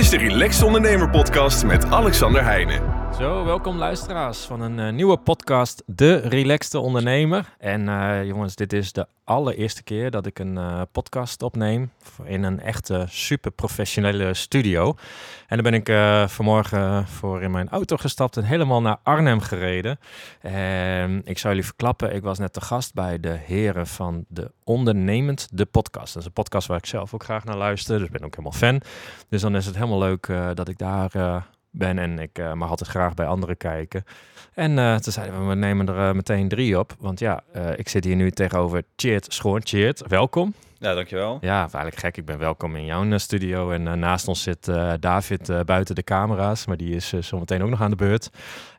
is de Relaxed Ondernemer Podcast met Alexander Heijnen. Zo, welkom luisteraars van een eh, nieuwe podcast, De Relaxte Ondernemer. En eh, jongens, dit is de allereerste keer dat ik een eh, podcast opneem in een echte super professionele studio. En dan ben ik vanmorgen voor in mijn auto gestapt en helemaal naar Arnhem gereden. En ik zou jullie verklappen, ik was net te gast bij de heren van de Ondernemend, de podcast. Dat is een podcast waar ik zelf ook graag naar luister, dus ik ben ook helemaal fan. Dus dan is het helemaal leuk dat ik daar ben en ik uh, mag altijd graag bij anderen kijken. En uh, toen zeiden we, we nemen er uh, meteen drie op. Want ja, ik zit hier nu tegenover Cheert Schoon. Cheert, welkom. Ja, dankjewel. Ja, eigenlijk gek. Ik ben welkom in jouw studio. En naast ons zit David buiten de camera's. Maar die is zometeen ook nog aan de beurt.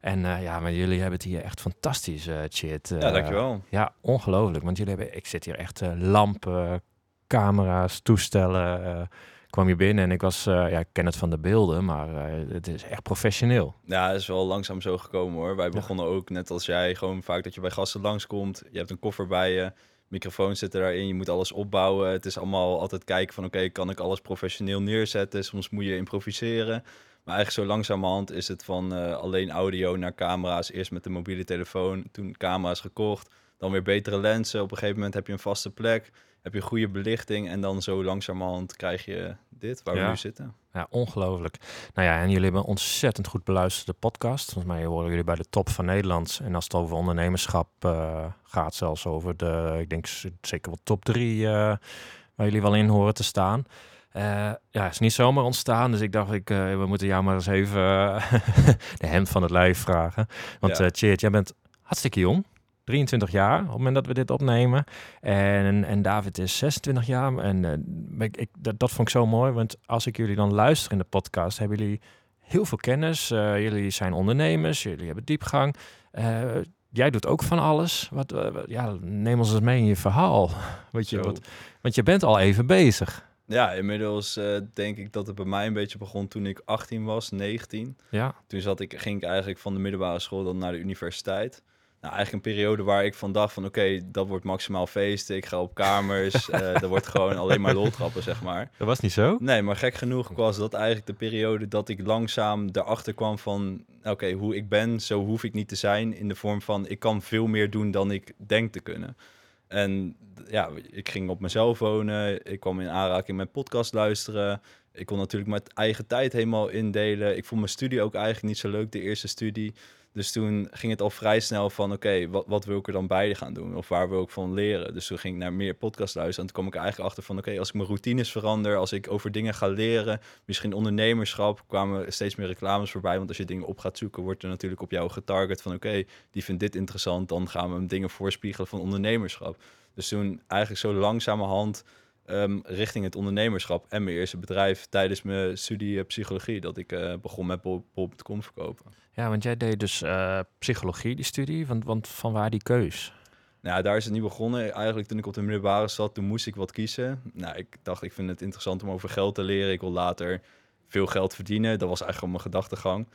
En ja, maar jullie hebben het hier echt fantastisch, Cheert. ja, dankjewel. Ja, ongelooflijk. Want jullie hebben, ik zit hier echt lampen, camera's, toestellen kwam je binnen en ik was, uh, ja, ik ken het van de beelden, maar uh, het is echt professioneel. Ja, het is wel langzaam zo gekomen hoor. Wij begonnen ook, net als jij, gewoon vaak dat je bij gasten langskomt. Je hebt een koffer bij je, microfoon zit erin, je moet alles opbouwen. Het is allemaal altijd kijken van oké, kan ik alles professioneel neerzetten? Soms moet je improviseren. Maar eigenlijk zo langzamerhand is het van uh, alleen audio naar camera's. Eerst met de mobiele telefoon, toen camera's gekocht. Dan weer betere lenzen. Op een gegeven moment heb je een vaste plek heb je goede belichting en dan zo langzamerhand krijg je dit waar we nu zitten. Ja, ongelooflijk. Nou ja, en jullie hebben een ontzettend goed beluisterde podcast. Volgens mij horen jullie bij de top van Nederland. En als het over ondernemerschap uh, gaat, zelfs over de, ik denk zeker wel top drie uh, waar jullie wel in horen te staan. Uh, ja, is niet zomaar ontstaan. Dus ik dacht, ik, we moeten jou maar eens even de hemd van het lijf vragen. Want ja. Cheert, jij bent hartstikke jong. 23 jaar op het moment dat we dit opnemen. En, en David is 26 jaar. En uh, ik, dat, dat vond ik zo mooi. Want als ik jullie dan luister in de podcast, hebben jullie heel veel kennis. Uh, jullie zijn ondernemers, jullie hebben diepgang. Uh, jij doet ook van alles. Wat, ja, neem ons eens mee in je verhaal. Weet je, wat, want je bent al even bezig. Ja, inmiddels uh, denk ik dat het bij mij een beetje begon toen ik 18 was, 19. Ja. Toen zat ik, ging ik eigenlijk van de middelbare school dan naar de universiteit nou, eigenlijk een periode waar ik van dacht van oké, dat wordt maximaal feesten. Ik ga op kamers. uh, er wordt gewoon alleen maar loltrappen, zeg maar. Dat was niet zo? Nee, maar gek genoeg was dat eigenlijk de periode dat ik langzaam erachter kwam van oké, hoe ik ben, zo hoef ik niet te zijn. In de vorm van ik kan veel meer doen dan ik denk te kunnen. En ja, ik ging op mezelf wonen. Ik kwam in aanraking met podcast luisteren. Ik kon natuurlijk mijn eigen tijd helemaal indelen. Ik vond mijn studie ook eigenlijk niet zo leuk, de eerste studie. Dus toen ging het al vrij snel van, oké, wat, wil ik er dan bij gaan doen? Of waar wil ik van leren? Dus toen ging ik naar meer podcast luisteren. En toen kwam ik eigenlijk achter van, oké, als ik mijn routines verander, als ik over dingen ga leren, misschien ondernemerschap, kwamen steeds meer reclames voorbij. Want als je dingen op gaat zoeken, wordt er natuurlijk op jou getarget van, oké, die vindt dit interessant, dan gaan we hem dingen voorspiegelen van ondernemerschap. Dus toen eigenlijk zo langzamerhand um, richting het ondernemerschap en mijn eerste bedrijf tijdens mijn studie eh, psychologie, dat ik uh, begon met bol.com verkopen. Ja, want jij deed dus uh, psychologie, die studie, want, want van waar die keus? Nou, daar is het niet begonnen. Eigenlijk toen ik op de middelbare zat, toen moest ik wat kiezen. Nou, ik dacht, ik vind het interessant om over geld te leren. Ik wil later veel geld verdienen. Dat was eigenlijk al mijn gedachtegang.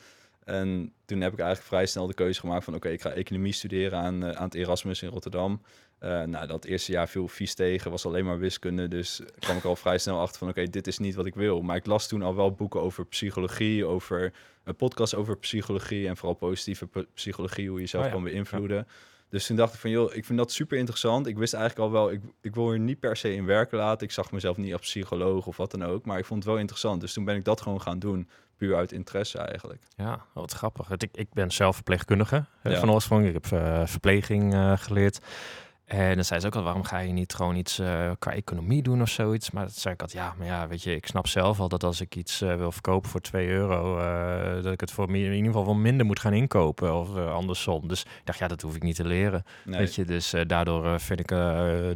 En toen heb ik eigenlijk vrij snel de keuze gemaakt van... oké, ik ga economie studeren aan, aan het Erasmus in Rotterdam. Uh, nou, dat eerste jaar viel vies tegen, was alleen maar wiskunde. Dus kwam ik al vrij snel achter van, oké, dit is niet wat ik wil. Maar ik las toen al wel boeken over psychologie, over een podcast over psychologie en vooral positieve psychologie, hoe je jezelf oh kan beïnvloeden. Dus toen dacht ik van, joh, ik vind dat super interessant. Ik wist eigenlijk al wel, ik, ik wil er niet per se in werken laten. Ik zag mezelf niet als psycholoog of wat dan ook, maar ik vond het wel interessant. Dus toen ben ik dat gewoon gaan doen, puur uit interesse eigenlijk. Ja, wat grappig. Ik, ik ben zelf verpleegkundige ja. van oorsprong. Ik heb uh, verpleging uh, geleerd. En dan zei ze ook al, waarom ga je niet gewoon iets uh, qua economie doen of zoiets? Maar dat zei ik altijd, ja, maar ja, weet je, ik snap zelf al dat als ik iets uh, wil verkopen voor 2 euro, uh, dat ik het voor in ieder geval wel minder moet gaan inkopen of andersom. Dus ik dacht, ja, dat hoef ik niet te leren. Nee. Weet je, dus daardoor vind ik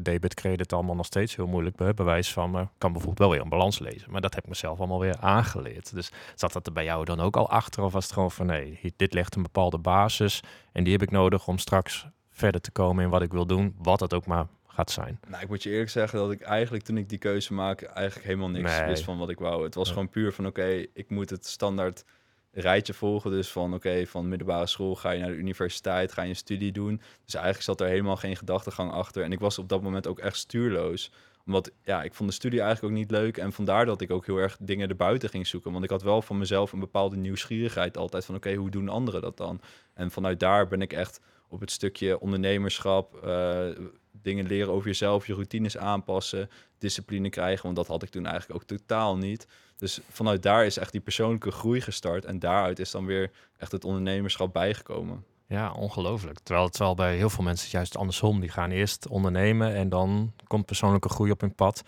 debit, credit allemaal nog steeds heel moeilijk. Bij bewijs van, ik kan bijvoorbeeld wel weer een balans lezen, maar dat heb ik mezelf allemaal weer aangeleerd. Dus zat dat er bij jou dan ook al achter of was het gewoon van, nee, dit legt een bepaalde basis en die heb ik nodig om straks verder te komen in wat ik wil doen, wat dat ook maar gaat zijn. Nou, ik moet je eerlijk zeggen dat ik eigenlijk toen ik die keuze maak, eigenlijk helemaal niks wist van wat ik wou. Het was gewoon puur van oké, ik moet het standaard rijtje volgen. Dus van oké, van middelbare school ga je naar de universiteit, ga je een studie doen. Dus eigenlijk zat er helemaal geen gedachtegang achter. En ik was op dat moment ook echt stuurloos Omdat, ja, ik vond de studie eigenlijk ook niet leuk. En vandaar dat ik ook heel erg dingen erbuiten ging zoeken. Want ik had wel van mezelf een bepaalde nieuwsgierigheid altijd. Van oké, hoe doen anderen dat dan? En vanuit daar ben ik echt op het stukje ondernemerschap, eh, dingen leren over jezelf, je routines aanpassen, discipline krijgen. Want dat had ik toen eigenlijk ook totaal niet. Dus vanuit daar is echt die persoonlijke groei gestart. En daaruit is dan weer echt het ondernemerschap bijgekomen. Ja, ongelooflijk. Terwijl het wel bij heel veel mensen juist andersom. Die gaan eerst ondernemen en dan komt persoonlijke groei op hun pad.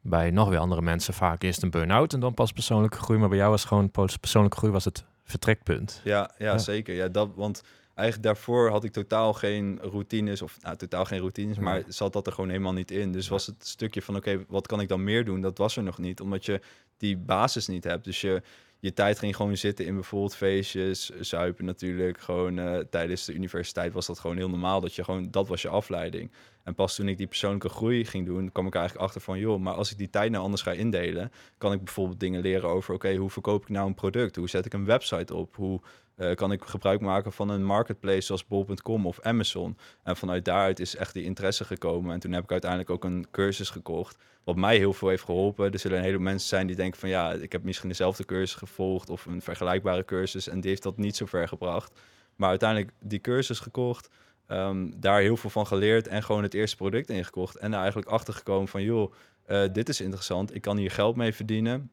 Bij nog weer andere mensen vaak eerst een burn-out en dan pas persoonlijke groei. Maar bij jou was gewoon persoonlijke groei was het vertrekpunt. Ja, ja, zeker. Ja, dat, want eigenlijk daarvoor had ik totaal geen routines, of nou, totaal geen routines, maar zat dat er gewoon helemaal niet in. Dus was het stukje van, oké, wat kan ik dan meer doen? Dat was er nog niet, omdat je die basis niet hebt. Dus je, je tijd ging gewoon zitten in bijvoorbeeld feestjes, zuipen natuurlijk. Gewoon uh, tijdens de universiteit was dat gewoon heel normaal. Dat je gewoon, dat was je afleiding. En pas toen ik die persoonlijke groei ging doen, kwam ik eigenlijk achter van, joh, maar als ik die tijd nou anders ga indelen, kan ik bijvoorbeeld dingen leren over, oké, hoe verkoop ik nou een product? Hoe zet ik een website op? Hoe uh, kan ik gebruik maken van een marketplace zoals bol.com of Amazon? En vanuit daaruit is echt die interesse gekomen. En toen heb ik uiteindelijk ook een cursus gekocht, wat mij heel veel heeft geholpen. Er zullen een heleboel mensen zijn die denken van, ja, ik heb misschien dezelfde cursus gevolgd of een vergelijkbare cursus en die heeft dat niet zo ver gebracht. Maar uiteindelijk die cursus gekocht, Ehm, daar heel veel van geleerd en gewoon het eerste product ingekocht. En daar eigenlijk achter gekomen van, joh, uh, dit is interessant, ik kan hier geld mee verdienen.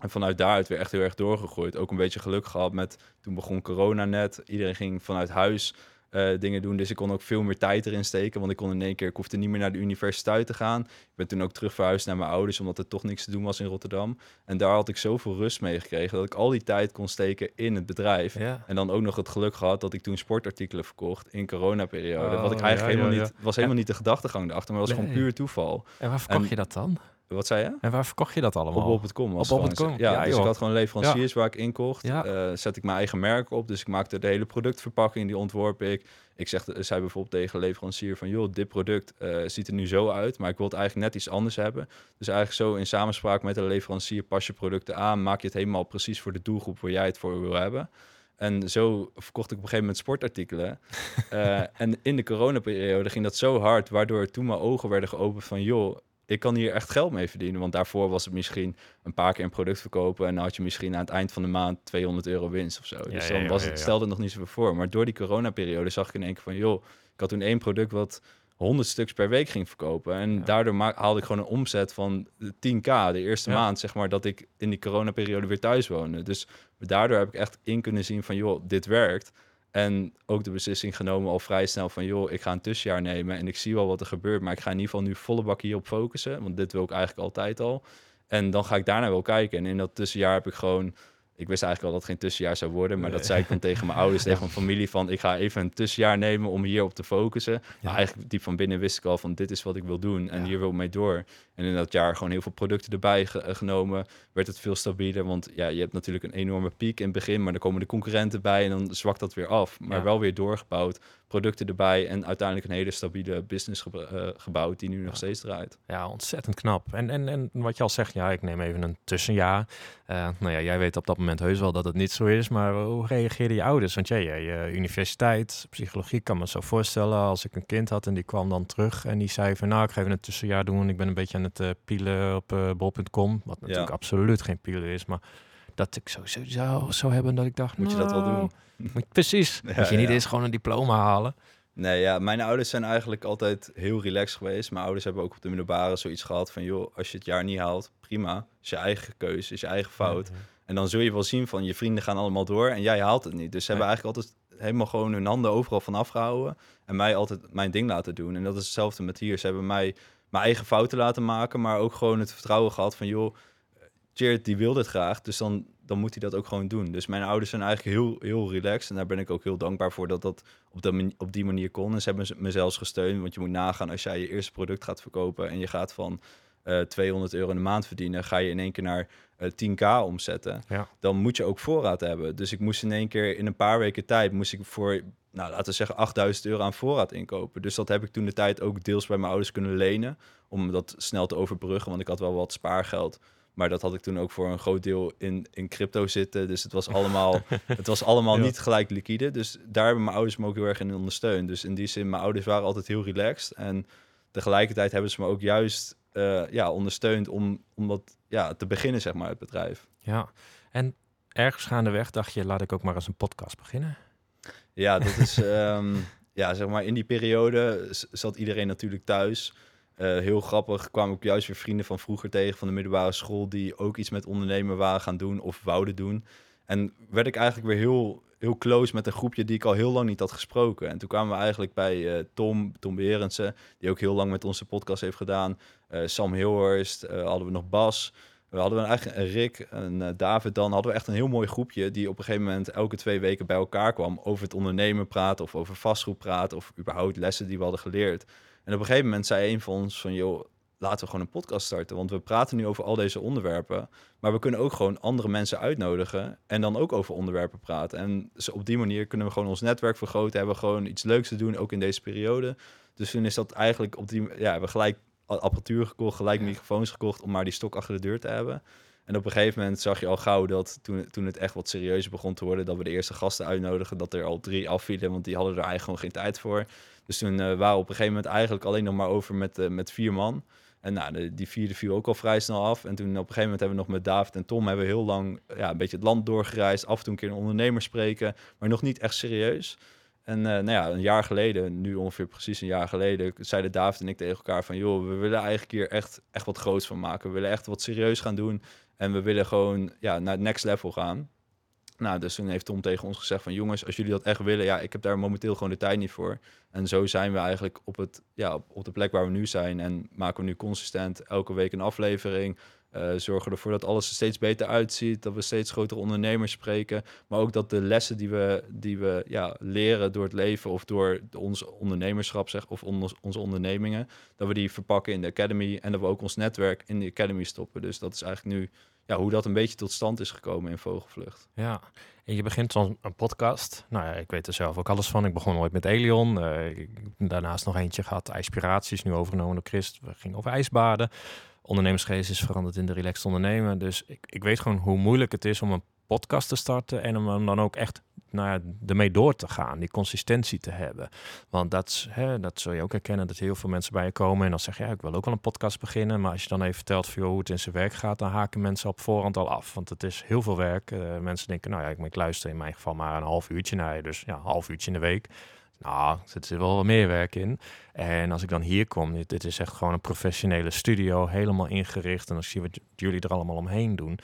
En vanuit daaruit weer echt heel erg doorgegroeid. Ook een beetje geluk gehad met, toen begon corona net. Iedereen ging vanuit huis uh, dingen doen. Dus ik kon ook veel meer tijd erin steken. Want ik kon in één keer, ik hoefde niet meer naar de universiteit te gaan. Ik ben toen ook terug verhuisd naar mijn ouders, omdat er toch niks te doen was in Rotterdam. En daar had ik zoveel rust mee gekregen dat ik al die tijd kon steken in het bedrijf. En dan ook nog het geluk gehad dat ik toen sportartikelen verkocht in coronaperiode. Oh, wat ik eigenlijk helemaal niet, was helemaal niet de gedachtegang erachter, maar was gewoon puur toeval. En waar verkocht je dat dan? Wat zei je? En waar verkocht je dat allemaal? Op bol.com. Op bol.com? Ja, ja, dus ik had gewoon leveranciers waar ik inkocht. Ja. Uh, zet ik mijn eigen merk op. Dus ik maakte de hele productverpakking, die ontworp ik. Ik zeg, zei bijvoorbeeld tegen leverancier van... joh, dit product uh, ziet er nu zo uit, maar ik wil het eigenlijk net iets anders hebben. Dus eigenlijk zo in samenspraak met de leverancier pas je producten aan... maak je het helemaal precies voor de doelgroep waar jij het voor wil hebben. En zo verkocht ik op een gegeven moment sportartikelen. uh, en in de coronaperiode ging dat zo hard... waardoor toen mijn ogen werden geopend van... joh, ik kan hier echt geld mee verdienen. Want daarvoor was het misschien een paar keer een product verkopen. En dan had je misschien aan het eind van de maand 200 euro winst of zo. dus dan was het, stelde het nog niet zoveel voor. Maar door die coronaperiode zag ik in één keer van, joh, ik had toen één product wat 100 stuks per week ging verkopen. En daardoor haalde ik gewoon een omzet van 10k de eerste maand, zeg maar, dat ik in die coronaperiode weer thuis woonde. Dus daardoor heb ik echt in kunnen zien van, joh, dit werkt. En ook de beslissing genomen al vrij snel van... joh, ik ga een tussenjaar nemen en ik zie wel wat er gebeurt... maar ik ga in ieder geval nu volle bak hierop focussen. Want dit wil ik eigenlijk altijd al. En dan ga ik daarna wel kijken. En in dat tussenjaar heb ik gewoon ik wist eigenlijk al dat het geen tussenjaar zou worden. Maar dat zei ik dan tegen mijn ouders, tegen mijn familie van... ik ga even een tussenjaar nemen om hierop te focussen. Maar eigenlijk diep van binnen wist ik al van dit is wat ik wil doen. En hier wil ik mee door. En in dat jaar gewoon heel veel producten erbij eh, genomen. Werd het veel stabieler. Want ja, je hebt natuurlijk een enorme piek in het begin. Maar dan komen de concurrenten bij en dan zwakt dat weer af. Maar wel weer doorgebouwd producten erbij en uiteindelijk een hele stabiele business uh, gebouwd die nu nog steeds draait. Ja, ontzettend knap. En, en, en wat je al zegt, ja, ik neem even een tussenjaar. Uh, nou ja, jij weet op dat moment heus wel dat het niet zo is, maar hoe reageerden je ouders? Want jij, je universiteit, psychologie, kan me zo voorstellen als ik een kind had en die kwam dan terug en die zei van nou, ik ga even een tussenjaar doen. Ik ben een beetje aan het uh, pielen op bol.com, wat natuurlijk absoluut geen pielen is, maar dat ik zo zou, zou hebben dat ik dacht, moet je dat wel nou, doen? Moet, precies. Ja, moet je niet eens gewoon een diploma halen? Nee, ja, mijn ouders zijn eigenlijk altijd heel relaxed geweest. Mijn ouders hebben ook op de middelbare zoiets gehad van... joh, als je het jaar niet haalt, prima. is je eigen keuze, is je eigen fout. En dan zul je wel zien van je vrienden gaan allemaal door en jij haalt het niet. Dus ze hebben eigenlijk altijd helemaal gewoon hun handen overal van afgehouden. En mij altijd mijn ding laten doen. En dat is hetzelfde met hier. Ze hebben mij mijn eigen fouten laten maken, maar ook gewoon het vertrouwen gehad van... joh, Jared die wil dit graag, dus dan, dan moet hij dat ook gewoon doen. Dus mijn ouders zijn eigenlijk heel, heel relaxed. En daar ben ik ook heel dankbaar voor dat dat op, de, op die manier kon. En ze hebben me zelfs gesteund. Want je moet nagaan als jij je eerste product gaat verkopen en je gaat van uh, eh, 200 euro in de maand verdienen, ga je in één keer naar uh, eh, 10k omzetten. Ja. Dan moet je ook voorraad hebben. Dus ik moest in één keer in een paar weken tijd, moest ik voor, nou laten we zeggen, 8000 euro aan voorraad inkopen. Dus dat heb ik toen de tijd ook deels bij mijn ouders kunnen lenen. Om dat snel te overbruggen, want ik had wel wat spaargeld. Maar dat had ik toen ook voor een groot deel in, in crypto zitten. Dus het was allemaal, het was allemaal niet gelijk liquide. Dus daar hebben mijn ouders me ook heel erg in ondersteund. Dus in die zin, mijn ouders waren altijd heel relaxed. En tegelijkertijd hebben ze me ook juist eh, ja, ondersteund om, om dat ja, te beginnen, zeg maar, het bedrijf. Ja, en ergens gaandeweg dacht je, laat ik ook maar eens een podcast beginnen. Ja, dat is, ehm, ja, zeg maar, in die periode zat iedereen natuurlijk thuis. Eh, heel grappig, kwamen ook juist weer vrienden van vroeger tegen van de middelbare school die ook iets met ondernemen waren gaan doen of wouden doen. En werd ik eigenlijk weer heel, heel close met een groepje die ik al heel lang niet had gesproken. En toen kwamen we eigenlijk bij eh, Tom, Tom Berendsen, die ook heel lang met onze podcast heeft gedaan. Eh, Sam Hilhorst, hadden we nog Bas. We hadden eigenlijk een Rick en David dan. Hadden we echt een heel mooi groepje die op een gegeven moment elke twee weken bij elkaar kwam. Over het ondernemen praten of over vastgoed praten of überhaupt lessen die we hadden geleerd. En op een gegeven moment zei een van ons van joh, laten we gewoon een podcast starten. Want we praten nu over al deze onderwerpen. Maar we kunnen ook gewoon andere mensen uitnodigen en dan ook over onderwerpen praten. En op die manier kunnen we gewoon ons netwerk vergroten. Hebben we gewoon iets leuks te doen, ook in deze periode. Dus toen is dat eigenlijk op die... Ja, we hebben gelijk a- apparatuur gekocht, gelijk Ja. microfoons gekocht... om maar die stok achter de deur te hebben. En op een gegeven moment zag je al gauw dat toen, toen het echt wat serieuzer begon te worden... dat we de eerste gasten uitnodigen, dat er al drie afvielen... want die hadden er eigenlijk gewoon geen tijd voor. Dus toen eh, waren we op een gegeven moment eigenlijk alleen nog maar over met, eh, met vier man... En nou, die vierde viel ook al vrij snel af. En toen op een gegeven moment hebben we nog met David en Tom hebben we heel lang ja, een beetje het land doorgereisd. Af en toe een keer een ondernemer spreken, maar nog niet echt serieus. En eh, nou ja, een jaar geleden, nu ongeveer precies een jaar geleden, zeiden David en ik tegen elkaar van... joh, we willen eigenlijk hier echt, echt wat groots van maken. We willen echt wat serieus gaan doen. En we willen gewoon ja, naar het next level gaan. Nou, dus toen heeft Tom tegen ons gezegd van... jongens, als jullie dat echt willen, ja, ik heb daar momenteel gewoon de tijd niet voor. En zo zijn we eigenlijk op, het, ja, op, de plek waar we nu zijn. En maken we nu consistent elke week een aflevering. Eh, zorgen ervoor dat alles er steeds beter uitziet. Dat we steeds grotere ondernemers spreken. Maar ook dat de lessen die we, die we ja, leren door het leven of door ons ondernemerschap, zeg, of ons, onze ondernemingen, dat we die verpakken in de Academy. En dat we ook ons netwerk in de Academy stoppen. Dus dat is eigenlijk nu ja, hoe dat een beetje tot stand is gekomen in Vogelvlucht. Ja, en je begint zo'n een podcast. Nou ja, ik weet er zelf ook alles van. Ik begon ooit met Elion. heb daarnaast nog eentje gehad, IJspiraties, nu overgenomen door Christ. We gingen over ijsbaden. Ondernemersgeest is veranderd in de relaxed ondernemen. Dus ik, ik weet gewoon hoe moeilijk het is om een podcast te starten en om hem dan ook echt nou ja, ermee door te gaan, die consistentie te hebben. Want dat, hè, dat zul je ook herkennen, dat heel veel mensen bij je komen en dan zeggen, ja, ik wil ook wel een podcast beginnen. Maar als je dan even vertelt joh, hoe het in zijn werk gaat, dan haken mensen op voorhand al af. Want het is heel veel werk. Eh, mensen denken, nou ja, ik, ik luister in mijn geval maar een half uurtje naar je. Dus ja, een half uurtje in de week. Nou, er zit wel wat meer werk in. En als ik dan hier kom, dit, is echt gewoon een professionele studio, helemaal ingericht. En ik zie wat j- jullie er allemaal omheen doen,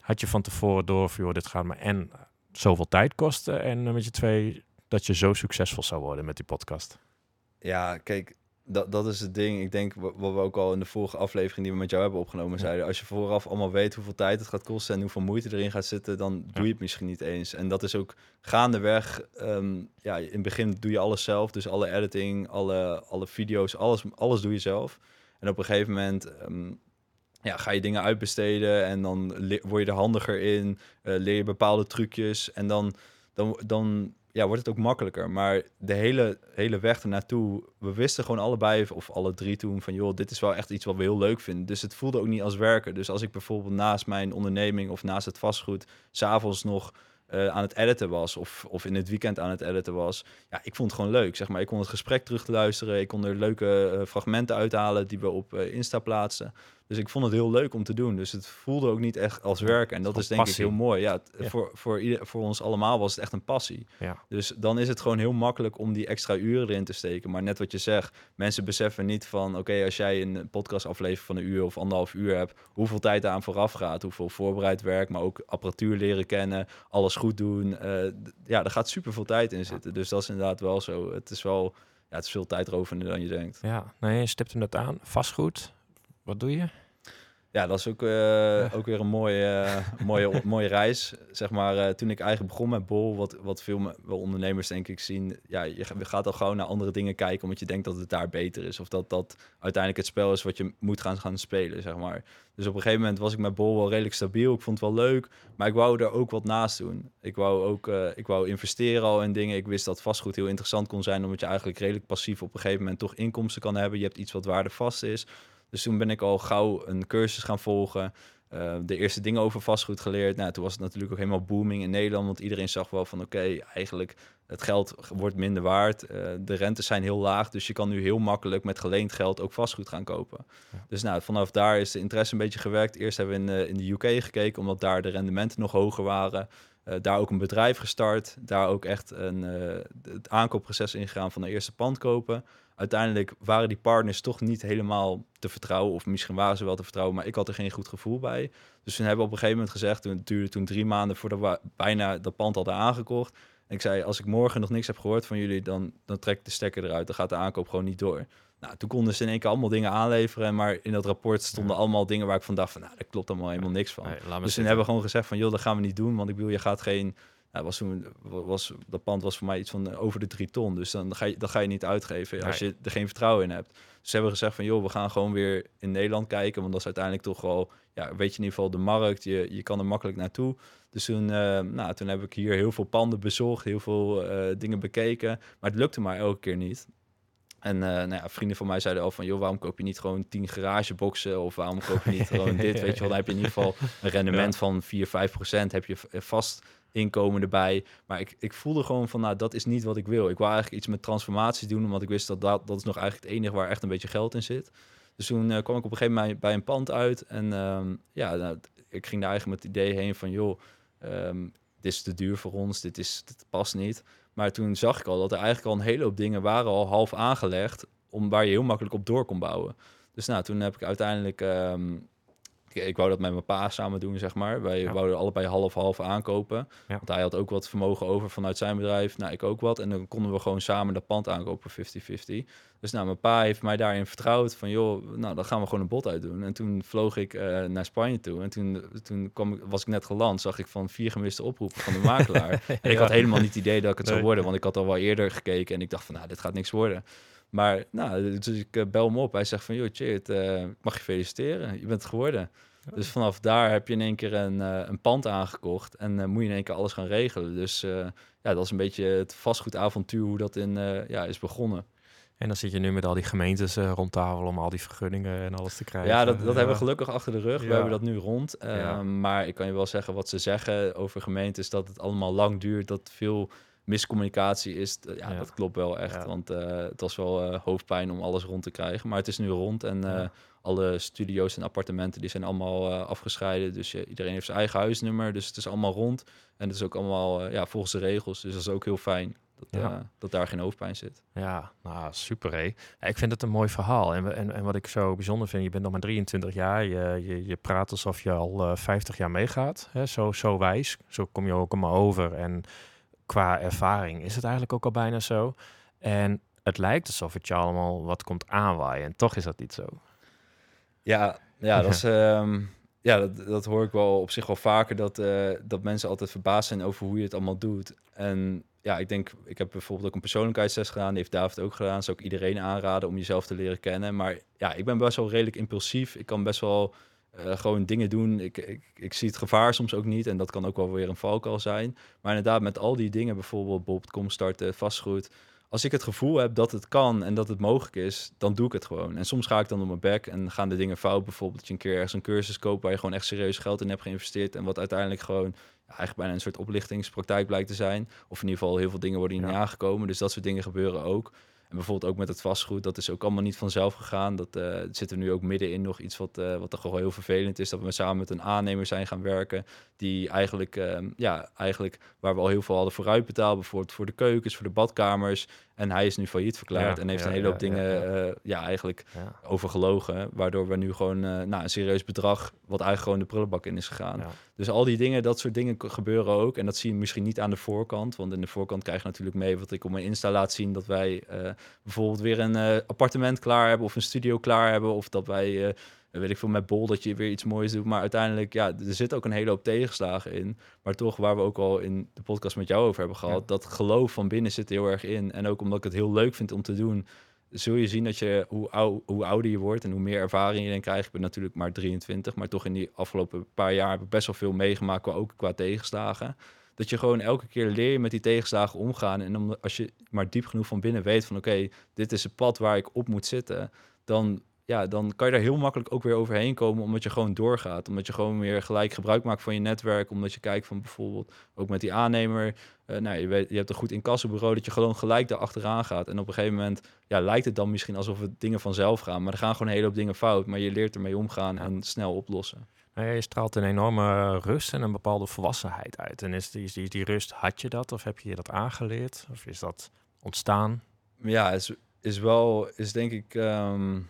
had je van tevoren door joh, dit gaat me en zoveel tijd kosten. En eh, met je twee, dat je zo succesvol zou worden met die podcast. Ja, kijk, dat, dat is het ding. Ik denk wa- wat we ook al in de vorige aflevering die we met jou hebben opgenomen zeiden. Als je vooraf allemaal weet hoeveel tijd het gaat kosten en hoeveel moeite erin gaat zitten, dan doe je het misschien niet eens. En dat is ook gaandeweg. ehm ja, in het begin doe je alles zelf. Dus alle editing, alle, alle video's, alles, alles doe je zelf. En op een gegeven moment ehm, ja, ga je dingen uitbesteden en dan word je er handiger in. eh, leer je bepaalde trucjes en dan, dan, dan ja, wordt het ook makkelijker. Maar de hele, hele weg ernaartoe, we wisten gewoon allebei, of alle drie toen, van joh, dit is wel echt iets wat we heel leuk vinden. Dus het voelde ook niet als werken. Dus als ik bijvoorbeeld naast mijn onderneming of naast het vastgoed, s'avonds nog eh, aan het editen was, of, of in het weekend aan het editen was, ja, ik vond het gewoon leuk. Zeg maar, ik kon het gesprek terug luisteren, ik kon er leuke eh, fragmenten uithalen die we op Insta plaatsen. Dus ik vond het heel leuk om te doen. Dus het voelde ook niet echt als werk. En dat is denk passie. ik heel mooi. Ja. Voor, voor, ieder, voor ons allemaal was het echt een passie. Ja. Dus dan is het gewoon heel makkelijk om die extra uren erin te steken. Maar net wat je zegt, mensen beseffen niet van... oké, als jij een podcastaflevering van een uur of anderhalf uur hebt... hoeveel tijd aan vooraf gaat, hoeveel voorbereid werk... maar ook apparatuur leren kennen, alles goed doen. Eh, ja, er gaat super veel tijd in zitten. Dus dat is inderdaad wel zo. Het is wel... Ja, het is veel tijdrovender dan je denkt. Ja, nee, je stipt hem net aan. Vastgoed, wat doe je? Ja, dat is ook, eh, ook weer een mooie, eh, mooie, mooie reis. Zeg maar, eh, toen ik eigenlijk begon met Bol, wat, wat veel ondernemers denk ik zien. Ja, je ga- je gaat al gewoon naar andere dingen kijken, omdat je denkt dat het daar beter is. Of dat dat uiteindelijk het spel is wat je moet gaan, gaan spelen, zeg maar. Dus op een gegeven moment was ik met Bol wel redelijk stabiel. Ik vond het wel leuk, maar ik wou er ook wat naast doen. Ik wou ook ik wou investeren al in dingen. Ik wist dat vastgoed heel interessant kon zijn, omdat je eigenlijk redelijk passief op een gegeven moment toch inkomsten kan hebben. Je hebt iets wat waardevast is. Dus toen ben ik al gauw een cursus gaan volgen. eh, de eerste dingen over vastgoed geleerd. Nou, toen was het natuurlijk ook helemaal booming in Nederland, want iedereen zag wel van oké, eigenlijk het geld wordt minder waard. Uh, de rentes zijn heel laag, dus je kan nu heel makkelijk met geleend geld ook vastgoed gaan kopen. Dus nou, vanaf daar is de interesse een beetje gewerkt. Eerst hebben we in, in de UK gekeken, omdat daar de rendementen nog hoger waren. Daar ook een bedrijf gestart. Daar ook echt een, het aankoopproces ingegaan van de eerste pand kopen uiteindelijk waren die partners toch niet helemaal te vertrouwen. Of misschien waren ze wel te vertrouwen, maar ik had er geen goed gevoel bij. Dus toen hebben we op een gegeven moment gezegd, toen, het duurde toen drie maanden voordat we bijna dat pand hadden aangekocht. En ik zei, als ik morgen nog niks heb gehoord van jullie, dan, dan trek ik de stekker eruit. Dan gaat de aankoop gewoon niet door. Nou, toen konden ze in één keer allemaal dingen aanleveren. Maar in dat rapport stonden allemaal dingen waar ik van dacht van, nou, daar klopt allemaal helemaal niks van. dus toen hebben we gewoon gezegd van, joh, dat gaan we niet doen. Want ik wil, je gaat geen nou, was toen, was, dat pand was voor mij iets van eh, over de drie ton. Dus dan ga je, dan ga je niet uitgeven als je er geen vertrouwen in hebt. Dus ze hebben gezegd van, joh, we gaan gewoon weer in Nederland kijken. Want dat is uiteindelijk toch wel, ja, weet je in ieder geval de markt. Je, je kan er makkelijk naartoe. Dus toen, uh, nou, toen heb ik hier heel veel panden bezocht, heel veel uh, dingen bekeken. Maar het lukte maar elke keer niet. En uh, nou ja, vrienden van mij zeiden al van, joh, waarom koop je niet gewoon 10 garageboxen? Of waarom koop je niet gewoon dit? Weet je wel, dan heb je in ieder geval een rendement ja. van 4, 5 procent. Heb je vast inkomen erbij. Maar ik, ik voelde gewoon van, nou, dat is niet wat ik wil. Ik wil eigenlijk iets met transformatie doen, omdat ik wist dat dat, dat is nog eigenlijk het enige waar echt een beetje geld in zit. Dus toen uh, kwam ik op een gegeven moment bij een pand uit. En um, ja, nou, ik ging daar eigenlijk met het idee heen van, joh, um, dit is te duur voor ons, dit, is, dit past niet. Maar toen zag ik al dat er eigenlijk al een hele hoop dingen waren al half aangelegd, om, waar je heel makkelijk op door kon bouwen. Dus nou, toen heb ik uiteindelijk um, ik wou dat met mijn pa samen doen, zeg maar. Wij ja. wouden allebei half-half aankopen. Ja. Want hij had ook wat vermogen over vanuit zijn bedrijf. Nou, ik ook wat. En dan konden we gewoon samen dat pand aankopen, 50-50. Dus nou, mijn pa heeft mij daarin vertrouwd van... joh, nou, dan gaan we gewoon een bod uitdoen. En toen vloog ik uh, naar Spanje toe. En toen, toen kwam ik, was ik net geland, zag ik van vier gemiste oproepen van de makelaar. ja. En ik had helemaal niet het idee dat ik het nee. zou worden. Want ik had al wel eerder gekeken en ik dacht van, nou, dit gaat niks worden. Maar nou, dus ik uh, bel hem op. Hij zegt van, joh, Chit, uh, ik mag je feliciteren. Je bent het geworden. Dus vanaf daar heb je in één keer een, uh, een pand aangekocht en uh, moet je in één keer alles gaan regelen. Dus uh, ja, dat is een beetje het vastgoedavontuur hoe dat in, ja, is begonnen. En dan zit je nu met al die gemeentes rond tafel om al die vergunningen en alles te krijgen. Ja, dat, dat ja. hebben we gelukkig achter de rug. Ja. We hebben dat nu rond. Ja. Maar ik kan je wel zeggen wat ze zeggen over gemeentes, dat het allemaal lang duurt, dat veel miscommunicatie is. Ja, dat klopt wel echt. Want het was wel hoofdpijn om alles rond te krijgen. Maar het is nu rond en alle studio's en appartementen die zijn allemaal afgescheiden. Dus iedereen heeft zijn eigen huisnummer. Dus het is allemaal rond. En het is ook allemaal ja, volgens de regels. Dus dat is ook heel fijn. Dat, ja. dat daar geen hoofdpijn zit. Ja, nou super hé. Ik vind het een mooi verhaal. En, en, en wat ik zo bijzonder vind, je bent nog maar 23 jaar. Je, je, je praat alsof je al 50 jaar meegaat. Hè? Zo, zo wijs. Zo kom je ook allemaal over. En qua ervaring is het eigenlijk ook al bijna zo. En het lijkt alsof het je allemaal wat komt aanwaaien. En toch is dat niet zo. Ja, ja, dat, is, um, ja dat, dat, hoor ik wel op zich wel vaker, dat, uh, dat mensen altijd verbaasd zijn over hoe je het allemaal doet. En ja, ik denk, ik heb bijvoorbeeld ook een persoonlijkheidstest gedaan, die heeft David ook gedaan. Zou ik iedereen aanraden om jezelf te leren kennen. Maar ja, ik ben best wel redelijk impulsief. Ik kan best wel uh, gewoon dingen doen. Ik, ik, ik zie het gevaar soms ook niet en dat kan ook wel weer een valkuil zijn. Maar inderdaad, met al die dingen, bijvoorbeeld bol.com starten, vastgoed als ik het gevoel heb dat het kan en dat het mogelijk is, dan doe ik het gewoon. En soms ga ik dan op mijn bek en gaan de dingen fout. Bijvoorbeeld dat je een keer ergens een cursus koopt waar je gewoon echt serieus geld in hebt geïnvesteerd. En wat uiteindelijk gewoon ja, eigenlijk bijna een soort oplichtingspraktijk blijkt te zijn. Of in ieder geval heel veel dingen worden niet ja. aangekomen. Dus dat soort dingen gebeuren ook. En bijvoorbeeld ook met het vastgoed, dat is ook allemaal niet vanzelf gegaan. Dat uh, zitten we nu ook midden in nog iets wat, uh, wat toch wel heel vervelend is. Dat we samen met een aannemer zijn gaan werken. Die eigenlijk, uh, ja, eigenlijk waar we al heel veel hadden vooruit betaald. Bijvoorbeeld voor de keukens, voor de badkamers. En hij is nu failliet verklaard ja, en heeft ja, een hele hoop dingen ja, ja eigenlijk overgelogen. Waardoor we nu gewoon nou, een serieus bedrag, wat eigenlijk gewoon de prullenbak in is gegaan. Dus al die dingen, dat soort dingen gebeuren ook. En dat zie je misschien niet aan de voorkant. Want in de voorkant krijg je natuurlijk mee wat ik op mijn Insta laat zien. Dat wij uh, bijvoorbeeld weer een uh, appartement klaar hebben of een studio klaar hebben. Of dat wij, uh, weet ik veel, met Bol dat je weer iets moois doet. Maar uiteindelijk, ja, er zit ook een hele hoop tegenslagen in. Maar toch, waar we ook al in de podcast met jou over hebben gehad. Ja. Dat geloof van binnen zit heel erg in. En ook omdat ik het heel leuk vind om te doen zul je zien dat je, hoe, ou, hoe ouder je wordt en hoe meer ervaring je dan krijgt. Ik ben natuurlijk maar 23, maar toch in die afgelopen paar jaar heb ik best wel veel meegemaakt, ook qua tegenslagen. Dat je gewoon elke keer leer met die tegenslagen omgaan. En om, als je maar diep genoeg van binnen weet van oké, okay, dit is het pad waar ik op moet zitten, dan ja, dan kan je daar heel makkelijk ook weer overheen komen, omdat je gewoon doorgaat. Omdat je gewoon weer gelijk gebruik maakt van je netwerk. Omdat je kijkt van bijvoorbeeld ook met die aannemer. Uh, nou, je, weet, je hebt een goed incassobureau dat je gewoon gelijk daar achteraan gaat. En op een gegeven moment ja, lijkt het dan misschien alsof het dingen vanzelf gaan. Maar er gaan gewoon een hele hoop dingen fout. Maar je leert ermee omgaan en snel oplossen. Nou je straalt een enorme rust en een bepaalde volwassenheid uit. En is die, die, die rust, had je dat of heb je dat aangeleerd? Of is dat ontstaan? Ja, is, is wel, is denk ik ehm,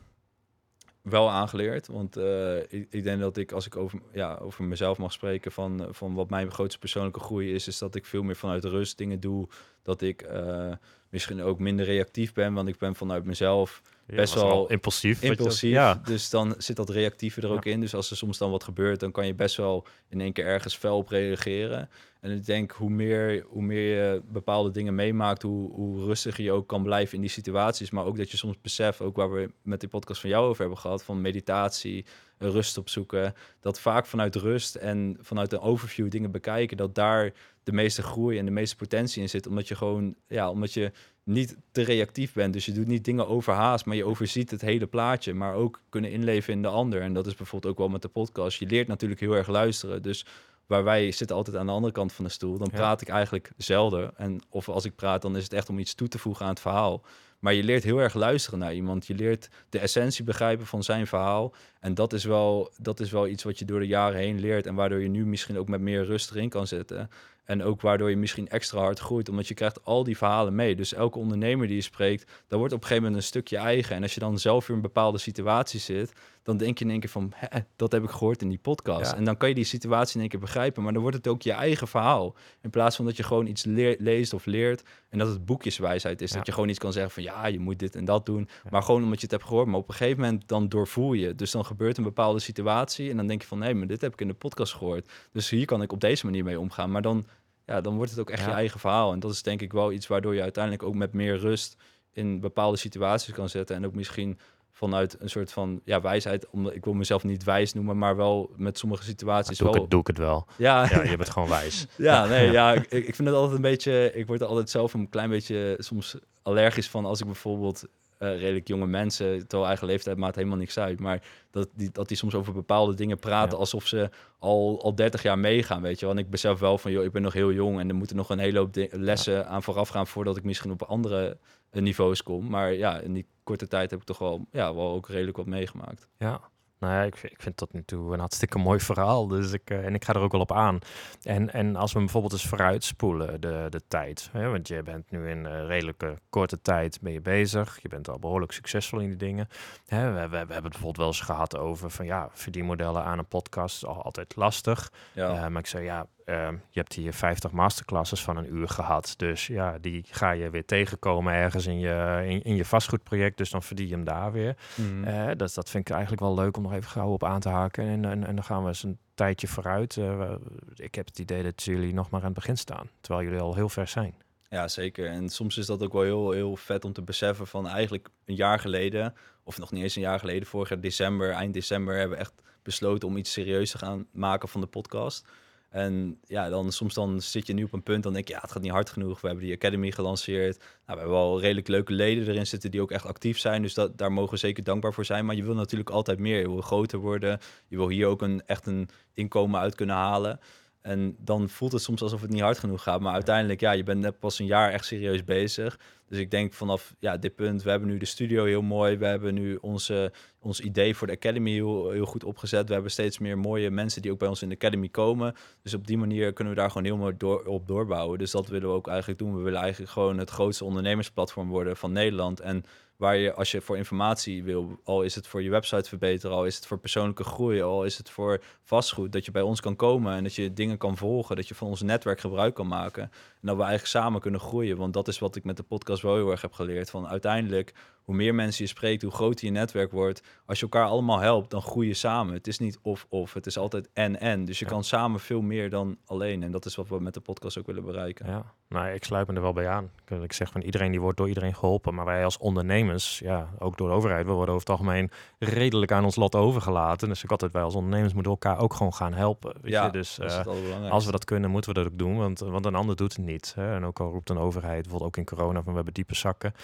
wel aangeleerd. Want uh, ik, ik, denk dat ik, als ik over, ja, over mezelf mag spreken, van, van wat mijn grootste persoonlijke groei is, is dat ik veel meer vanuit rust dingen doe. Dat ik uh, misschien ook minder reactief ben, want ik ben vanuit mezelf best wel impulsief. Impulsief. Ja. Dus dan zit dat reactieve er ook in. Dus als er soms dan wat gebeurt, dan kan je best wel in één keer ergens fel op reageren. En ik denk, hoe meer, hoe meer je bepaalde dingen meemaakt, hoe, hoe rustiger je ook kan blijven in die situaties. Maar ook dat je soms beseft, ook waar we met die podcast van jou over hebben gehad, van meditatie, rust opzoeken. Dat vaak vanuit rust en vanuit een overview dingen bekijken, dat daar de meeste groei en de meeste potentie in zit. Omdat je gewoon, ja, omdat je niet te reactief bent. Dus je doet niet dingen overhaast, maar je overziet het hele plaatje. Maar ook kunnen inleven in de ander. En dat is bijvoorbeeld ook wel met de podcast. Je leert natuurlijk heel erg luisteren. Dus waar wij zitten altijd aan de andere kant van de stoel, dan praat ik eigenlijk zelden. En of als ik praat, dan is het echt om iets toe te voegen aan het verhaal. Maar je leert heel erg luisteren naar iemand. Je leert de essentie begrijpen van zijn verhaal. En dat is wel, dat is wel iets wat je door de jaren heen leert. En waardoor je nu misschien ook met meer rust erin kan zetten. En ook waardoor je misschien extra hard groeit, omdat je krijgt al die verhalen mee. Dus elke ondernemer die je spreekt, daar wordt op een gegeven moment een stukje eigen. En als je dan zelf in een bepaalde situatie zit, dan denk je in één keer van, dat heb ik gehoord in die podcast. En dan kan je die situatie in één keer begrijpen, maar dan wordt het ook je eigen verhaal. In plaats van dat je gewoon iets leest of leert en dat het boekjeswijsheid is. Dat je gewoon iets kan zeggen van, ja, je moet dit en dat doen. Maar gewoon omdat je het hebt gehoord. Maar op een gegeven moment dan doorvoel je. Dus dan gebeurt een bepaalde situatie en dan denk je van, nee, maar dit heb ik in de podcast gehoord. Dus hier kan ik op deze manier mee omgaan. Maar dan ja, dan wordt het ook echt je eigen verhaal. En dat is denk ik wel iets waardoor je uiteindelijk ook met meer rust in bepaalde situaties kan zetten. En ook misschien vanuit een soort van ja, wijsheid. Omdat ik wil mezelf niet wijs noemen, maar wel met sommige situaties. Doe, wel... ik het, doe ik het wel. Ja, ja je bent gewoon wijs. ja, nee, ja, ik, ik vind het altijd een beetje. Ik word er altijd zelf een klein beetje soms allergisch van als ik bijvoorbeeld uh, redelijk jonge mensen, terwijl eigen leeftijd maakt helemaal niks uit. Maar dat die, dat die soms over bepaalde dingen praten alsof ze al, al 30 jaar meegaan, weet je. Want ik besef wel van, joh, ik ben nog heel jong en er moeten nog een hele hoop lessen aan vooraf gaan voordat ik misschien op andere eh, niveaus kom. Maar ja, in die korte tijd heb ik toch wel, ja, wel ook redelijk wat meegemaakt. Ja, nou ja, ik, ik vind tot nu toe een hartstikke mooi verhaal. Dus ik, uh, en ik ga er ook wel op aan. En, en als we bijvoorbeeld eens vooruitspoelen, de, de tijd. Hè, want je bent nu in uh, redelijke korte tijd ben je bezig. Je bent al behoorlijk succesvol in die dingen. Hè, we, we, we, hebben het bijvoorbeeld wel eens gehad over van ja, verdienmodellen aan een podcast is al altijd lastig. Ja. Uh, maar ik zei ja, Ehm, je hebt hier 50 masterclasses van een uur gehad. Dus ja, die ga je weer tegenkomen ergens in je, in, in je vastgoedproject. Dus dan verdien je hem daar weer. Mm. dat, dat vind ik eigenlijk wel leuk om nog even gauw op aan te haken. En, en, en dan gaan we eens een tijdje vooruit. Uh, ik heb het idee dat jullie nog maar aan het begin staan. Terwijl jullie al heel ver zijn. Ja, zeker. En soms is dat ook wel heel, heel vet om te beseffen van eigenlijk een jaar geleden, of nog niet eens een jaar geleden, vorig jaar december, eind december, hebben we echt besloten om iets serieus te gaan maken van de podcast. En ja, dan soms dan zit je nu op een punt, dan denk je, ja, het gaat niet hard genoeg. We hebben die Academy gelanceerd. Nou, we hebben wel redelijk leuke leden erin zitten die ook echt actief zijn. Dus dat, daar mogen we zeker dankbaar voor zijn. Maar je wil natuurlijk altijd meer. Je wil groter worden. Je wil hier ook een, echt een inkomen uit kunnen halen. En dan voelt het soms alsof het niet hard genoeg gaat. Maar uiteindelijk, ja, je bent net pas een jaar echt serieus bezig. Dus ik denk vanaf ja, dit punt, we hebben nu de studio heel mooi. We hebben nu onze, ons idee voor de Academy heel, goed opgezet. We hebben steeds meer mooie mensen die ook bij ons in de Academy komen. Dus op die manier kunnen we daar gewoon heel mooi door, op doorbouwen. Dus dat willen we ook eigenlijk doen. We willen eigenlijk gewoon het grootste ondernemersplatform worden van Nederland. En waar je als je voor informatie wil, al is het voor je website verbeteren, al is het voor persoonlijke groei, al is het voor vastgoed, dat je bij ons kan komen en dat je dingen kan volgen, dat je van ons netwerk gebruik kan maken en dat we eigenlijk samen kunnen groeien. Want dat is wat ik met de podcast wel heel erg heb geleerd. Van uiteindelijk, hoe meer mensen je spreekt, hoe groter je netwerk wordt. Als je elkaar allemaal helpt, dan groei je samen. Het is niet of-of, het is altijd en-en. Dus je kan samen veel meer dan alleen. En dat is wat we met de podcast ook willen bereiken. Ja, nou, ik sluit me er wel bij aan. Ik zeg van iedereen die wordt door iedereen geholpen. Maar wij als ondernemers, ja, ook door de overheid, we worden over het algemeen redelijk aan ons lot overgelaten. Dus ik altijd wij als ondernemers moeten elkaar ook gewoon gaan helpen. Weet ja, je? Dus uh, als we dat kunnen, moeten we dat ook doen. Want, want een ander doet het niet. Hè? En ook al roept een overheid, bijvoorbeeld ook in corona, van we hebben diepe zakken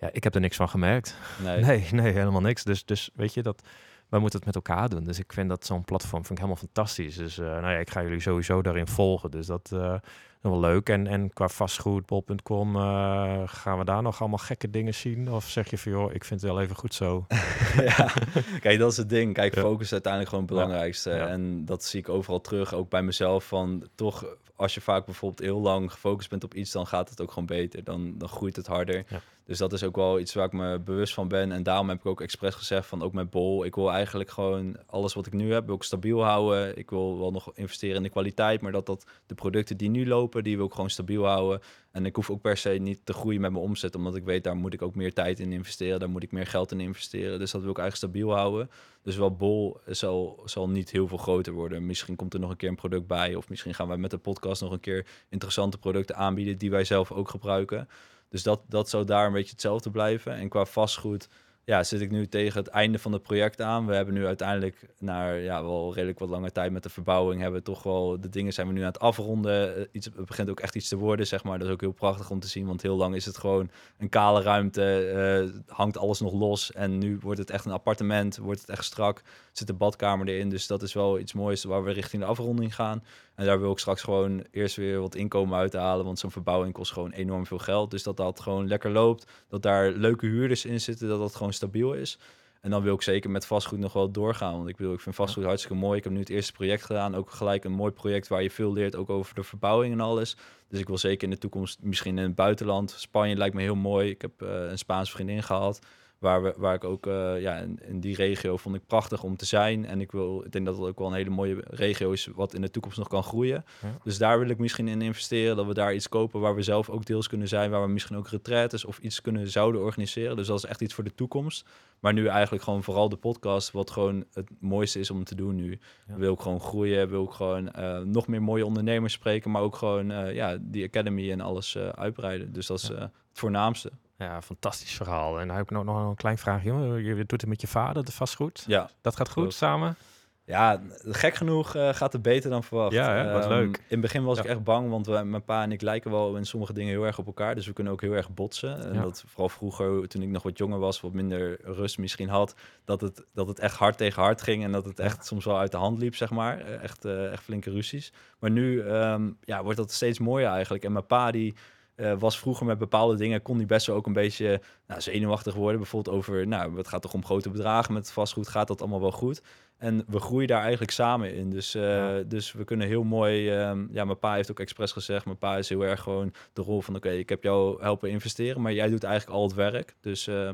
Ja, ik heb er niks van gemerkt. Nee. Nee, nee, helemaal niks. Dus, dus weet je, dat, wij moeten het met elkaar doen. Dus ik vind dat zo'n platform vind ik helemaal fantastisch. Dus uh, nou ja, ik ga jullie sowieso daarin volgen. Dus dat uh, wel leuk. En, en qua vastgoedbol.com uh, gaan we daar nog allemaal gekke dingen zien? Of zeg je van, joh, ik vind het wel even goed zo? ja, kijk, dat is het ding. Kijk, focus is uiteindelijk gewoon het belangrijkste. Ja. En dat zie ik overal terug, ook bij mezelf. Van toch, als je vaak bijvoorbeeld heel lang gefocust bent op iets, dan gaat het ook gewoon beter. Dan, dan groeit het harder. Ja. Dus dat is ook wel iets waar ik me bewust van ben. En daarom heb ik ook expres gezegd van ook met Bol. Ik wil eigenlijk gewoon alles wat ik nu heb, ik stabiel houden. Ik wil wel nog investeren in de kwaliteit, maar dat, dat de producten die nu lopen, die wil ik gewoon stabiel houden. En ik hoef ook per se niet te groeien met mijn omzet, omdat ik weet, daar moet ik ook meer tijd in investeren. Daar moet ik meer geld in investeren. Dus dat wil ik eigenlijk stabiel houden. Dus wel Bol zal, zal niet heel veel groter worden. Misschien komt er nog een keer een product bij. Of misschien gaan wij met de podcast nog een keer interessante producten aanbieden die wij zelf ook gebruiken. Dus dat, dat zou daar een beetje hetzelfde blijven. En qua vastgoed ja, zit ik nu tegen het einde van het project aan. We hebben nu uiteindelijk, na ja, wel redelijk wat lange tijd met de verbouwing, hebben we toch wel de dingen zijn we nu aan het afronden. Uh, iets, het begint ook echt iets te worden, zeg maar. Dat is ook heel prachtig om te zien, want heel lang is het gewoon een kale ruimte, uh, hangt alles nog los. En nu wordt het echt een appartement, wordt het echt strak, zit de badkamer erin. Dus dat is wel iets moois waar we richting de afronding gaan. En daar wil ik straks gewoon eerst weer wat inkomen uithalen. Want zo'n verbouwing kost gewoon enorm veel geld. Dus dat dat gewoon lekker loopt. Dat daar leuke huurders in zitten. Dat dat gewoon stabiel is. En dan wil ik zeker met vastgoed nog wel doorgaan. Want ik bedoel, ik vind vastgoed hartstikke mooi. Ik heb nu het eerste project gedaan. Ook gelijk een mooi project waar je veel leert. Ook over de verbouwing en alles. Dus ik wil zeker in de toekomst misschien in het buitenland. Spanje lijkt me heel mooi. Ik heb uh, een Spaans vriendin gehad waar, we, waar ik ook uh, ja, in, in, die regio vond ik prachtig om te zijn. En ik, wil, ik denk dat het ook wel een hele mooie regio is wat in de toekomst nog kan groeien. Ja. Dus daar wil ik misschien in investeren. Dat we daar iets kopen waar we zelf ook deels kunnen zijn. Waar we misschien ook retraites of iets kunnen zouden organiseren. Dus dat is echt iets voor de toekomst. Maar nu eigenlijk gewoon vooral de podcast, wat gewoon het mooiste is om te doen nu. Ja. Wil ik gewoon groeien, wil ik gewoon uh, nog meer mooie ondernemers spreken, maar ook gewoon uh, ja, die academy en alles uh, uitbreiden. Dus dat is het voornaamste. Ja, fantastisch verhaal. En dan heb ik nog, nog een klein vraagje. Je doet het met je vader, de vastgoed. Ja, Dat gaat goed Klopt. samen? Ja, gek genoeg uh, gaat het beter dan verwacht. Ja, hè? Wat Ehm, leuk. In het begin was Ja. ik echt bang, want mijn pa en ik lijken wel in sommige dingen heel erg op elkaar. Dus we kunnen ook heel erg botsen. En Ja. dat vooral vroeger, toen ik nog wat jonger was, wat minder rust misschien had, dat het, dat het echt hard tegen hard ging. En dat het echt soms wel uit de hand liep, zeg maar. Eh, Echt, eh, echt flinke ruzies. Maar nu ehm, ja, wordt dat steeds mooier eigenlijk. En mijn pa die... eh, was vroeger met bepaalde dingen, kon die best wel ook een beetje nou, zenuwachtig worden. Bijvoorbeeld over, nou, het gaat toch om grote bedragen met vastgoed, gaat dat allemaal wel goed? En we groeien daar eigenlijk samen in. Dus, eh, Ja. dus we kunnen heel mooi. ehm, ja, mijn pa heeft ook expres gezegd. Mijn pa is heel erg gewoon de rol van: oké, ik heb jou helpen investeren, maar jij doet eigenlijk al het werk. Dus, eh,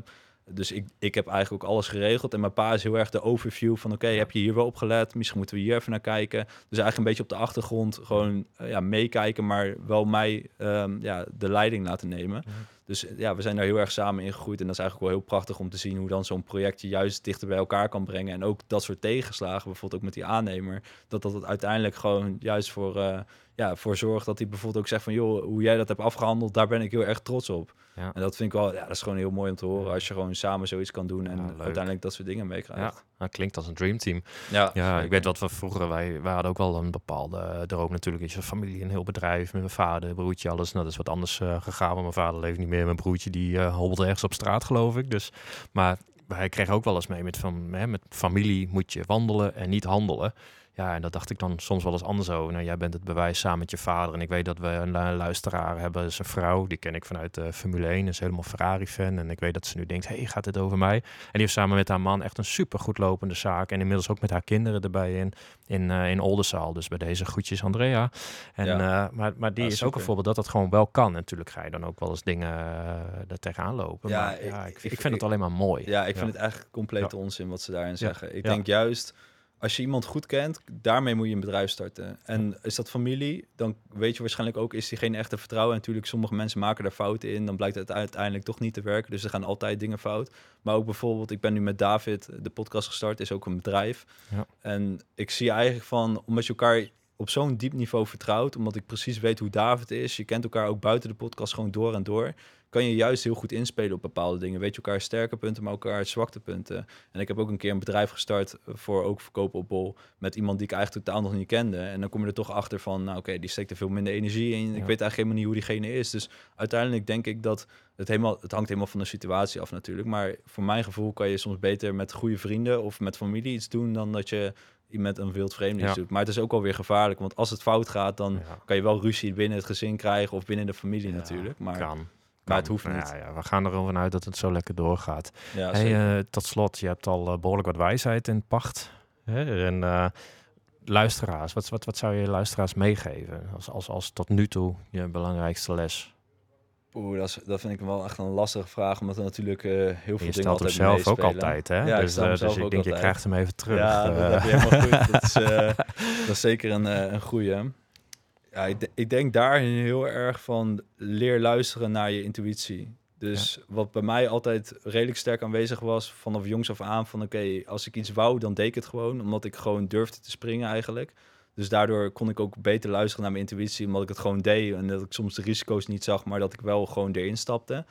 dus ik, ik heb eigenlijk ook alles geregeld. En mijn pa is heel erg de overview van: oké, heb je hier wel op gelet? Misschien moeten we hier even naar kijken. Dus eigenlijk een beetje op de achtergrond gewoon eh, ja, meekijken, maar wel mij ehm, ja, de leiding laten nemen. Ja. Dus ja, we zijn daar heel erg samen in gegroeid. En dat is eigenlijk wel heel prachtig om te zien hoe dan zo'n project je juist dichter bij elkaar kan brengen. En ook dat soort tegenslagen, bijvoorbeeld ook met die aannemer, dat dat het uiteindelijk gewoon juist voor, eh, ja, voor zorgt dat hij bijvoorbeeld ook zegt van joh, hoe jij dat hebt afgehandeld, daar ben ik heel erg trots op. Ja. En dat vind ik wel, ja, dat is gewoon heel mooi om te horen als je gewoon samen zoiets kan doen en Ja, uiteindelijk dat soort dingen Ja, meekrijgt. Dat klinkt als een dreamteam. Ja, Ja, ik weet wat we vroeger, wij, wij hadden ook wel een bepaalde droom natuurlijk. Is je familie, een heel bedrijf met mijn vader, broertje, alles. Nou, dat is wat anders eh, gegaan, want mijn vader leeft niet meer. Mijn broertje, die eh hobbelt ergens op straat, geloof ik. Dus, maar hij kreeg ook wel eens mee met, van, hè, met familie moet je wandelen en niet handelen. Ja, en dat dacht ik dan soms wel eens anders over. Nou, jij bent het bewijs samen met je vader. En ik weet dat we een lu- luisteraar hebben, dat is een vrouw. Die ken ik vanuit de Formule 1, is helemaal Ferrari-fan. En ik weet dat ze nu denkt, hey, gaat dit over mij? En die heeft samen met haar man echt een super goed lopende zaak. En inmiddels ook met haar kinderen erbij in, in, eh, in Oldenzaal. Dus bij deze groetjes Andrea. En, Ja. eh, maar, maar die Ja, is ook een voorbeeld dat dat gewoon wel kan. En natuurlijk ga je dan ook wel eens dingen uh, er tegenaan lopen. Ja, maar ik- ja, ik, ik- vind het alleen maar mooi. Ja, ik vind het eigenlijk complete onzin wat ze daarin zeggen. Ik denk juist, als je iemand goed kent, daarmee moet je een bedrijf starten. En is dat familie, dan weet je waarschijnlijk ook, is die geen echte vertrouwen. En natuurlijk, sommige mensen maken daar fouten in. Dan blijkt het uiteindelijk toch niet te werken. Dus er gaan altijd dingen fout. Maar ook bijvoorbeeld, ik ben nu met David de podcast gestart, is ook een bedrijf. Ja. En ik zie eigenlijk van, omdat je elkaar op zo'n diep niveau vertrouwt, omdat ik precies weet hoe David is. Je kent elkaar ook buiten de podcast gewoon door en door kan je juist heel goed inspelen op bepaalde dingen. Weet je elkaar sterke punten, maar elkaar zwaktepunten. En ik heb ook een keer een bedrijf gestart voor ook verkopen op bol met iemand die ik eigenlijk totaal nog niet kende. En dan kom je er toch achter van, nou oké, die steekt er veel minder energie in. Ik weet eigenlijk helemaal niet hoe diegene is. Dus uiteindelijk denk ik dat het helemaal, het hangt helemaal van de situatie af natuurlijk. Maar voor mijn gevoel kan je soms beter met goede vrienden of met familie iets doen dan dat je met een wild vreemde ja. doet. Maar het is ook alweer gevaarlijk, want als het fout gaat, dan kan je wel ruzie binnen het gezin krijgen of binnen de familie natuurlijk. Maar, kan. Maar het hoeft niet. Ja, ja, we gaan erover uit dat het zo lekker doorgaat. Ja, hey, uh, tot slot, je hebt al uh, behoorlijk wat wijsheid in pacht. Hè? En uh, luisteraars, wat, wat, wat zou je luisteraars meegeven als, als, als tot nu toe je belangrijkste les? Oeh, dat, is, dat vind ik wel echt een lastige vraag, omdat er natuurlijk uh, heel veel je dingen altijd zelf ook altijd, hè? Ja, dus, uh, dus ik denk, altijd. je krijgt hem even terug. Ja, dat heb je helemaal goed. Dat is, uh, dat is zeker een, een goede. Ja, ik, ik, denk daarin heel erg van leer luisteren naar je intuïtie. Dus ja. wat bij mij altijd redelijk sterk aanwezig was, vanaf jongs af aan, van oké, als ik iets wou, dan deed ik het gewoon, omdat ik gewoon durfde te springen eigenlijk. Dus daardoor kon ik ook beter luisteren naar mijn intuïtie, omdat ik het gewoon deed en dat ik soms de risico's niet zag, maar dat ik wel gewoon erin stapte.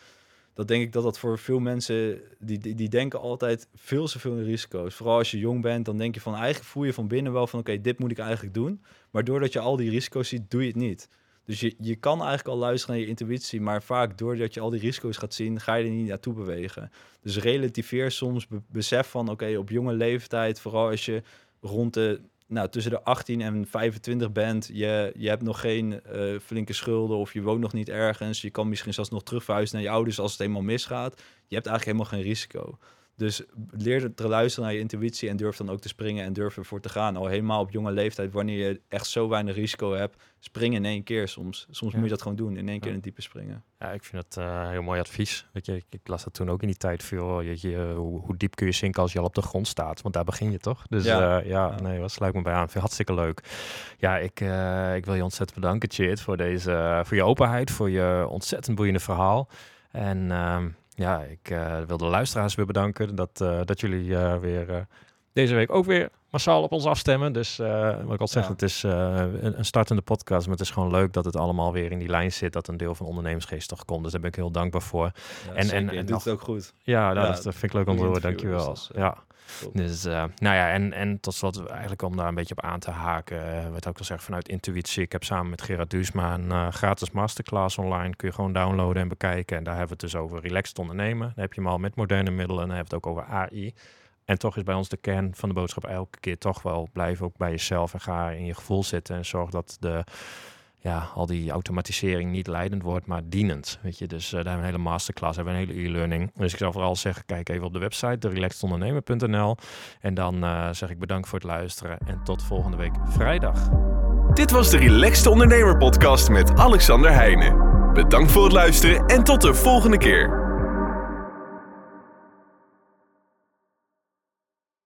Dat denk ik dat dat voor veel mensen, die, die, die denken altijd veel te veel risico's. Vooral als je jong bent, dan denk je van eigenlijk voel je van binnen wel van oké, dit moet ik eigenlijk doen. Maar doordat je al die risico's ziet, doe je het niet. Dus je, je kan eigenlijk al luisteren naar je intuïtie, maar vaak doordat je al die risico's gaat zien, ga je er niet naartoe bewegen. Dus relativeer soms, besef van oké, op jonge leeftijd, vooral als je rond de nou, tussen de 18 en 25 bent, je, je hebt nog geen uh, flinke schulden of je woont nog niet ergens, je kan misschien zelfs nog terugverhuizen naar je ouders als het helemaal misgaat. Je hebt eigenlijk helemaal geen risico. Dus leer te luisteren naar je intuïtie en durf dan ook te springen en durf ervoor te gaan. Al helemaal op jonge leeftijd, wanneer je echt zo weinig risico hebt, spring in één keer soms. Soms moet je dat gewoon doen, in één keer in het diepe springen. Ja, ik vind dat uh, heel mooi advies. Weet je, ik, ik, las dat toen ook in die tijd veel. Je, je, hoe, hoe, diep kun je zinken als je al op de grond staat? Want daar begin je toch? Dus ja, uh, ja, nee, wat sluit me bij aan. Vind hartstikke leuk. Ja, ik, uh, ik wil je ontzettend bedanken, Chit, voor deze, voor je openheid, voor je ontzettend boeiende verhaal. En ehm, ja, ik uh, wil de luisteraars weer bedanken dat, uh, dat jullie uh, weer deze week ook weer massaal op ons afstemmen. Dus wat ik al zeg, ja. het is een, een, startende podcast, maar het is gewoon leuk dat het allemaal weer in die lijn zit, dat een deel van ondernemersgeest toch komt. Dus daar ben ik heel dankbaar voor. Ja, en, en, en, doet nog, het ook goed. Ja, nou, dat, dat, vind ik leuk om te horen. Dankjewel. Dus, ja. Dus uh, nou ja, en, en tot slot eigenlijk om daar een beetje op aan te haken, werd ook al zeggen vanuit intuïtie. Ik heb samen met Gerard Duusma een gratis masterclass online. Kun je gewoon downloaden en bekijken. En daar hebben we het dus over relaxed ondernemen. Dan heb je hem al met moderne middelen en dan hebben we het ook over AI. En toch is bij ons de kern van de boodschap elke keer toch wel blijf ook bij jezelf en ga in je gevoel zitten en zorg dat de ja, al die automatisering niet leidend wordt, maar dienend. Weet je, dus uh, daar hebben we een hele masterclass, hebben we een hele e-learning. Dus ik zou vooral zeggen, kijk even op de website, relaxedondernemen.nl. En dan uh, zeg ik bedankt voor het luisteren en tot volgende week vrijdag. Dit was de Relaxed Ondernemer podcast met Alexander Heijnen. Bedankt voor het luisteren en tot de volgende keer.